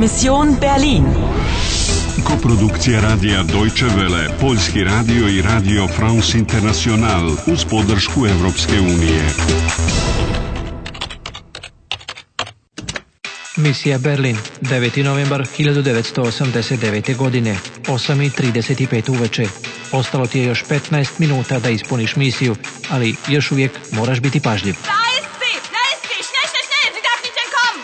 Mission Berlin. Koprodukcija radija Deutsche Welle, Poljski radio i radio France International uz podršku Evropske unije. Misija Berlin, 9. novembar 1989. godine, 8.35 uveče. Ostalo ti je još 15 minuta da ispuniš misiju, ali još uvijek moraš biti pažljiv.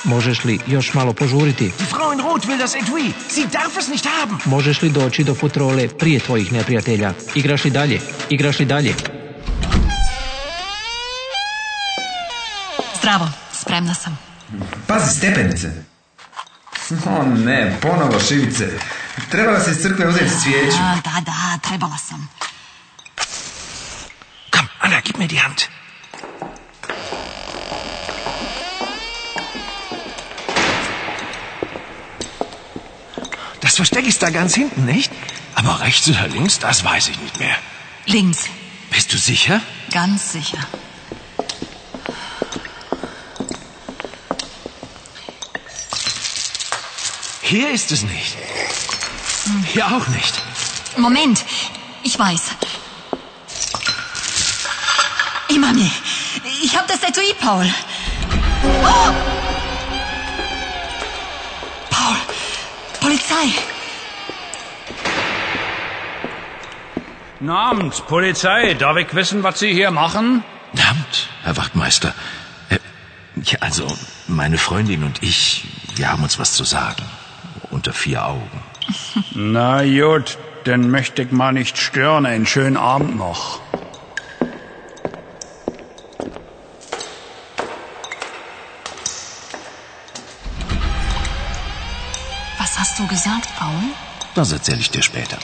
Možeš li još malo požuriti? Die Frau in Rot will das Etui. darf es nicht haben. Možeš li doći do futrole prije tvojih neprijatelja? Igraš li dalje? Igraš li dalje? Zdravo, spremna sam. Pazi, stepenice. O ne, ponovo šivice. Trebala si iz crkve uzeti svijeću. Da, da, trebala sam. Komm, Anna, gib mi die Hand. Das Versteck ist da ganz hinten, nicht? Aber rechts oder links, das weiß ich nicht mehr. Links. Bist du sicher? Ganz sicher. Hier ist es nicht. Hier auch nicht. Moment, ich weiß. Imami, ich habe das Etui, Paul. Oh! Polizei! Namens, Polizei, darf ich wissen, was Sie hier machen? Namens, Herr Wachtmeister. Äh, ja, also, meine Freundin und ich, wir haben uns was zu sagen. Unter vier Augen. Na gut, dann möchte ich mal nicht stören. Einen schönen Abend noch. Was hast du gesagt, Paul? Das erzähle ich dir später.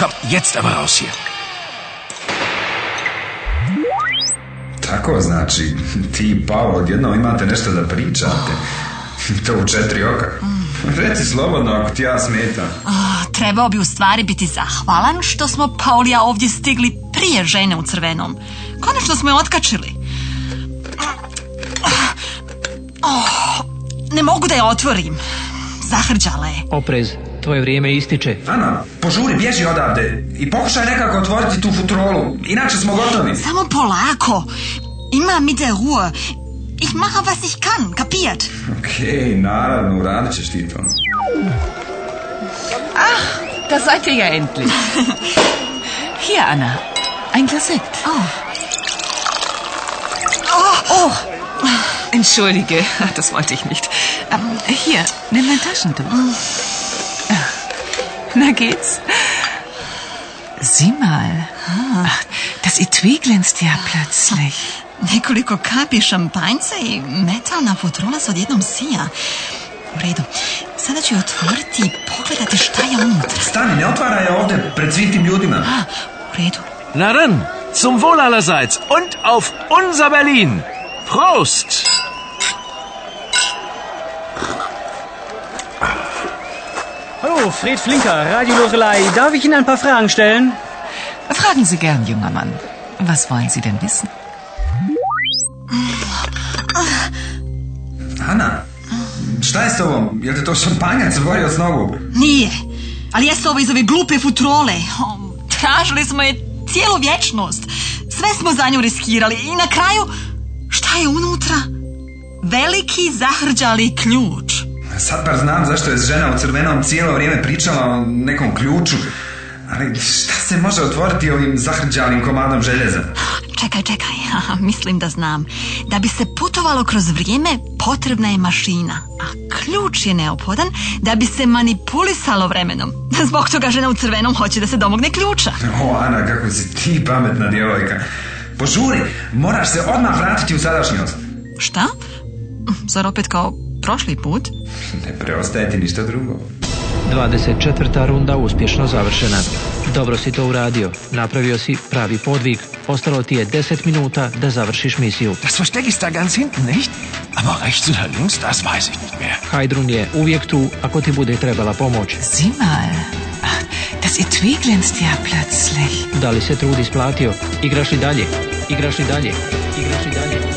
Komm, jetzt aber raus hier. Tako znači, ti Paul odjedno imate nešto da pričate. To u četiri oka. Reci slobodno ako ti ja smetam. trebao bi u stvari biti zahvalan što smo Paulija ovdje stigli prije žene u crvenom. Konačno smo je otkačili. Ah, ne mogu da je otvorim. Zahrđala Oprez, tvoje vrijeme ističe. Ana, požuri, bježi odavde i pokušaj nekako otvoriti tu futrolu. Inače smo gotovi. Samo polako. Ima mi de ruo, Ich mache was ich kann, kapiert? Okej, okay, naravno, uradit ćeš ti to. Ah, da sajte ja endlich. Hier, Anna, ein Glas Oh. Oh. oh. Entschuldige, das wollte ich nicht. Ähm, hier, nimm mein Taschentuch. Na geht's? Sieh mal. Ah. Ach, das Etui glänzt ja plötzlich. Nekoliko kapi šampanjca i metalna futrola se odjednom sija. U redu. Sada ću je otvoriti i pogledati šta je unutra. Stani, ne otvaraj je ovdje, pred svim tim ljudima. A, ah, u redu. Naran, zum Wohl allerseits und auf unser Berlin! Prost! Hallo, Fred Flinker, Radio Lorelei. Darf ich Ihnen ein paar Fragen stellen? Fragen Sie gern, junger Mann. Was wollen Sie denn wissen? Ana, šta je s tobom? Jel te to šampanjac borio s nogu? Nije, ali jeste ovo iz ove glupe futrole. Tražili smo je cijelu vječnost. Sve smo za nju riskirali i na kraju je unutra? Veliki zahrđali ključ. Sad bar znam zašto je žena u crvenom cijelo vrijeme pričala o nekom ključu. Ali šta se može otvoriti ovim zahrđalim komadom željeza? Čekaj, čekaj, mislim da znam. Da bi se putovalo kroz vrijeme, potrebna je mašina. A ključ je neophodan da bi se manipulisalo vremenom. Zbog toga žena u crvenom hoće da se domogne ključa. O, Ana, kako si ti pametna djevojka. Požuri, moraš se odmah vratiti u sadašnjost. Šta? Zar opet kao prošli put? Ne preostaje ti ništa drugo. 24. runda uspješno završena. Dobro si to uradio. Napravio si pravi podvig. Ostalo ti je 10 minuta da završiš misiju. Das verstecke ist da ganz hinten, nicht? Aber rechts oder links, das weiß ich nicht mehr. Hajdrun je uvijek tu ako ti bude trebala pomoć. Sieh mal, das Etui glänzt ja plötzlich. Da li se trudi splatio? Igraš li dalje? и гроши далее. И гроши далее.